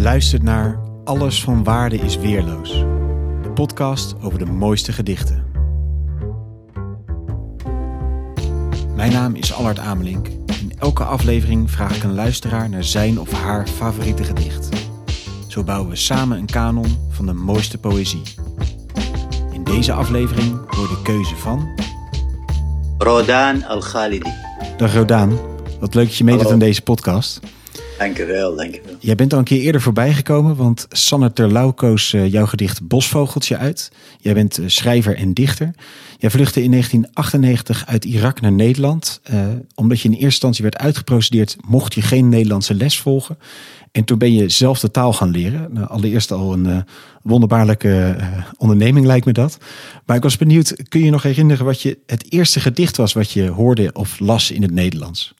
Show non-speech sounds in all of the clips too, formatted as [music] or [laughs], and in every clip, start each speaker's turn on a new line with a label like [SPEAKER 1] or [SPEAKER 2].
[SPEAKER 1] luistert naar Alles van Waarde is Weerloos. De podcast over de mooiste gedichten. Mijn naam is Allard Amelink. In elke aflevering vraag ik een luisteraar naar zijn of haar favoriete gedicht. Zo bouwen we samen een kanon van de mooiste poëzie. In deze aflevering hoor de keuze van...
[SPEAKER 2] Rodan Al-Khalidi.
[SPEAKER 1] Dag Rodaan, wat leuk dat je meedoet aan deze podcast.
[SPEAKER 2] Dankjewel, dankjewel.
[SPEAKER 1] Jij bent al een keer eerder voorbij gekomen, want Sanne Terlouw koos eh, jouw gedicht Bosvogeltje uit. Jij bent eh, schrijver en dichter. Jij vluchtte in 1998 uit Irak naar Nederland. eh, omdat je in eerste instantie werd uitgeprocedeerd, mocht je geen Nederlandse les volgen. En toen ben je zelf de taal gaan leren. Nou, allereerst al een eh, wonderbaarlijke onderneming lijkt me dat. Maar ik was benieuwd, kun je je nog herinneren wat je het eerste gedicht was wat je hoorde of las in het Nederlands?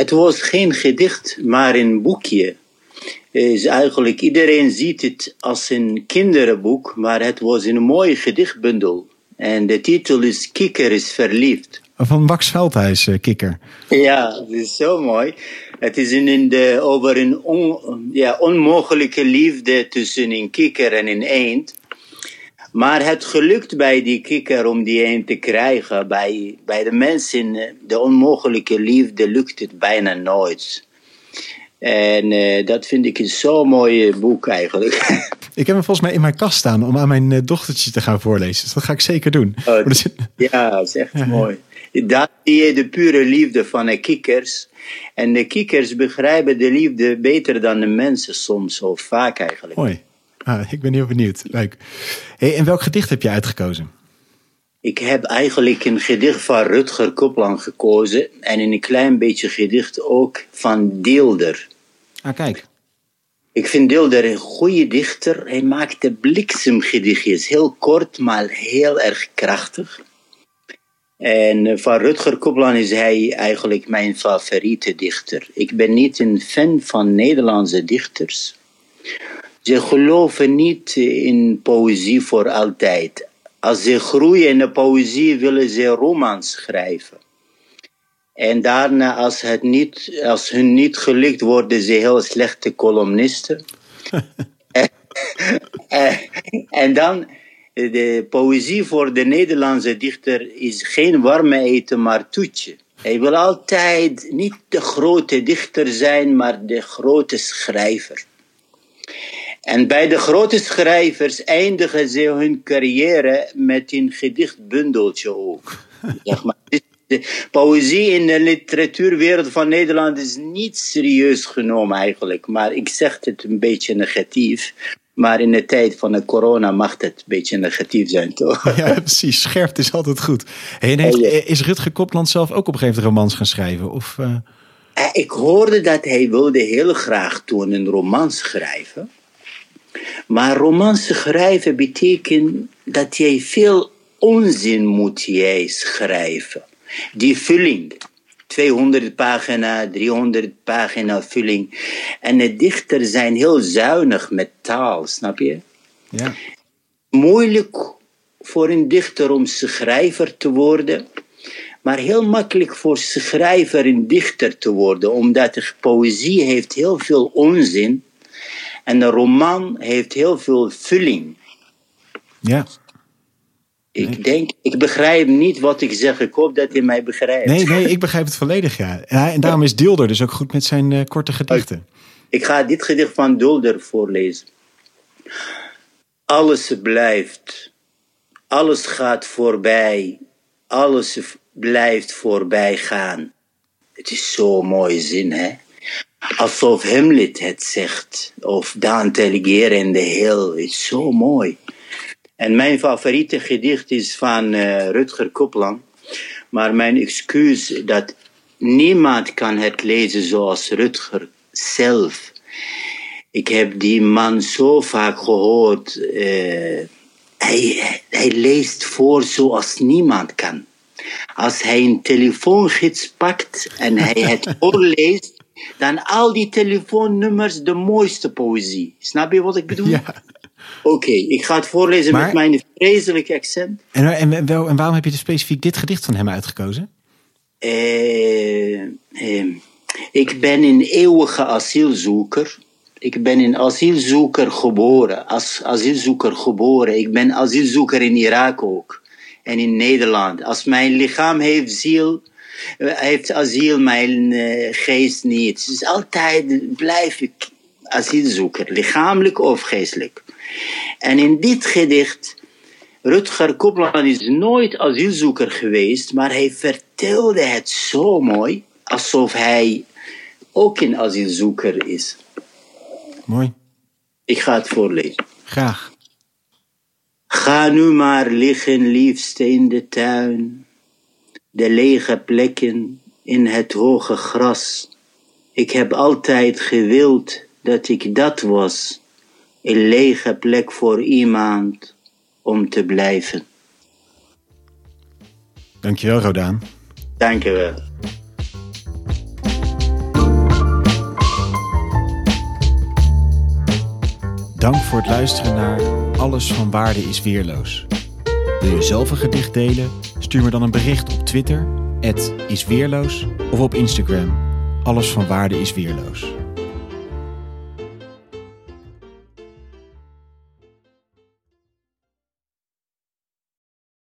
[SPEAKER 2] Het was geen gedicht, maar een boekje. Is eigenlijk, iedereen ziet het als een kinderboek, maar het was een mooie gedichtbundel. En de titel is Kikker is verliefd.
[SPEAKER 1] Van Max Veldhuis, eh, Kikker.
[SPEAKER 2] Ja, het is zo mooi. Het is in in de, over een on- ja, onmogelijke liefde tussen een kikker en een eend. Maar het gelukt bij die kikker om die eend te krijgen. Bij, bij de mensen, eh, de onmogelijke liefde lukt het bijna nooit. En eh, dat vind ik een zo mooi boek eigenlijk. [laughs]
[SPEAKER 1] Ik heb hem volgens mij in mijn kast staan om aan mijn eh, dochtertje te gaan voorlezen. Dus dat ga ik zeker doen.
[SPEAKER 2] Oh, [laughs] Ja, dat is echt mooi. Daar zie je de pure liefde van de kikkers. En de kikkers begrijpen de liefde beter dan de mensen soms, of vaak eigenlijk.
[SPEAKER 1] Mooi. Ah, ik ben heel benieuwd. Leuk. Hey, en welk gedicht heb je uitgekozen?
[SPEAKER 2] Ik heb eigenlijk een gedicht van Rutger Kopland gekozen. En een klein beetje gedicht ook van Deelder.
[SPEAKER 1] Ah, kijk.
[SPEAKER 2] Ik vind Deelder een goede dichter. Hij maakt de bliksemgedichtjes. Heel kort, maar heel erg krachtig. En eh, van Rutger Kopland is hij eigenlijk mijn favoriete dichter. Ik ben niet een fan van Nederlandse dichters. Ze geloven niet in poëzie voor altijd. Als ze groeien in de poëzie willen ze romans schrijven. En daarna, als, het niet, als hun niet gelukt, worden ze heel slechte columnisten. en, [laughs] en dan, de poëzie voor de Nederlandse dichter is geen warme eten, maar toetje. Hij wil altijd niet de grote dichter zijn, maar de grote schrijver. En bij de grote schrijvers eindigen ze hun carrière met een gedichtbundeltje ook. [laughs] Zeg maar. De poëzie in de literatuurwereld van Nederland is niet serieus genomen eigenlijk. Maar ik zeg het een beetje negatief. Maar in de tijd van de corona mag het een beetje negatief zijn, toch? [laughs]
[SPEAKER 1] Ja, precies. Scherp is altijd goed. Hey, en heeft,
[SPEAKER 2] Oh.
[SPEAKER 1] Is Rutger Kopland zelf ook op een gegeven moment romans gaan schrijven? Of, eh,
[SPEAKER 2] Eh, Ik hoorde dat hij wilde heel graag toen een roman schrijven. Maar romans schrijven betekent dat jij veel onzin moet jij schrijven. Die vulling. 200 pagina, 300 pagina vulling. En de dichters zijn heel zuinig met taal, snap je?
[SPEAKER 1] ja.
[SPEAKER 2] moeilijk voor een dichter om schrijver te worden, maar heel makkelijk voor schrijver en dichter te worden, omdat de poëzie heeft heel veel onzin en een roman heeft heel veel vulling.
[SPEAKER 1] ja.
[SPEAKER 2] Ik denk, ik begrijp niet wat ik zeg. Ik hoop dat je mij begrijpt.
[SPEAKER 1] Nee, nee, ik begrijp het volledig, ja. ja en daarom is Deelder dus ook goed met zijn eh, korte gedichten.
[SPEAKER 2] Ik ga dit gedicht van Dulder voorlezen. Alles blijft. Alles gaat voorbij. Alles blijft voorbij gaan. Het is zo'n mooie zin, hè? Alsof Hamlet het zegt. Of Dante Alighieri in de heel. Het is zo mooi. En mijn favoriete gedicht is van eh, Rutger Kopland. Maar mijn excuus dat niemand kan het lezen zoals Rutger zelf. Ik heb die man zo vaak gehoord. eh, hij, hij leest voor zoals niemand kan. Als hij een telefoongids pakt en hij het [laughs] voorleest, dan al die telefoonnummers de mooiste poëzie. Snap je wat ik bedoel? [laughs]
[SPEAKER 1] Ja.
[SPEAKER 2] Oké, ik ga het voorlezen
[SPEAKER 1] Maar-
[SPEAKER 2] met mijn vreselijke accent.
[SPEAKER 1] En, en, en, wel- en waarom heb je dus specifiek dit gedicht van hem uitgekozen?
[SPEAKER 2] Eh, eh, ik ben een eeuwige asielzoeker. Ik ben een asielzoeker geboren, als asielzoeker geboren. Ik ben asielzoeker in Irak ook en in Nederland. Als mijn lichaam heeft ziel, heeft asiel, mijn uh, geest niet. Dus altijd blijf ik asielzoeker, lichamelijk of geestelijk. En in dit gedicht, Rutger Kopland is nooit asielzoeker geweest, maar hij vertelde het zo mooi, alsof hij ook een asielzoeker is.
[SPEAKER 1] Mooi.
[SPEAKER 2] Ik ga het voorlezen.
[SPEAKER 1] Graag.
[SPEAKER 2] Ga nu maar liggen, liefste, in de tuin. De lege plekken in het hoge gras. Ik heb altijd gewild dat ik dat was. Een lege plek voor iemand om te blijven.
[SPEAKER 1] Dankjewel, Rodaan.
[SPEAKER 2] Dankjewel.
[SPEAKER 1] Dank voor het luisteren naar Alles van Waarde is Weerloos. Wil je zelf een gedicht delen? Stuur me dan een bericht op Twitter, isweerloos, of op Instagram, Alles van Waarde is Weerloos.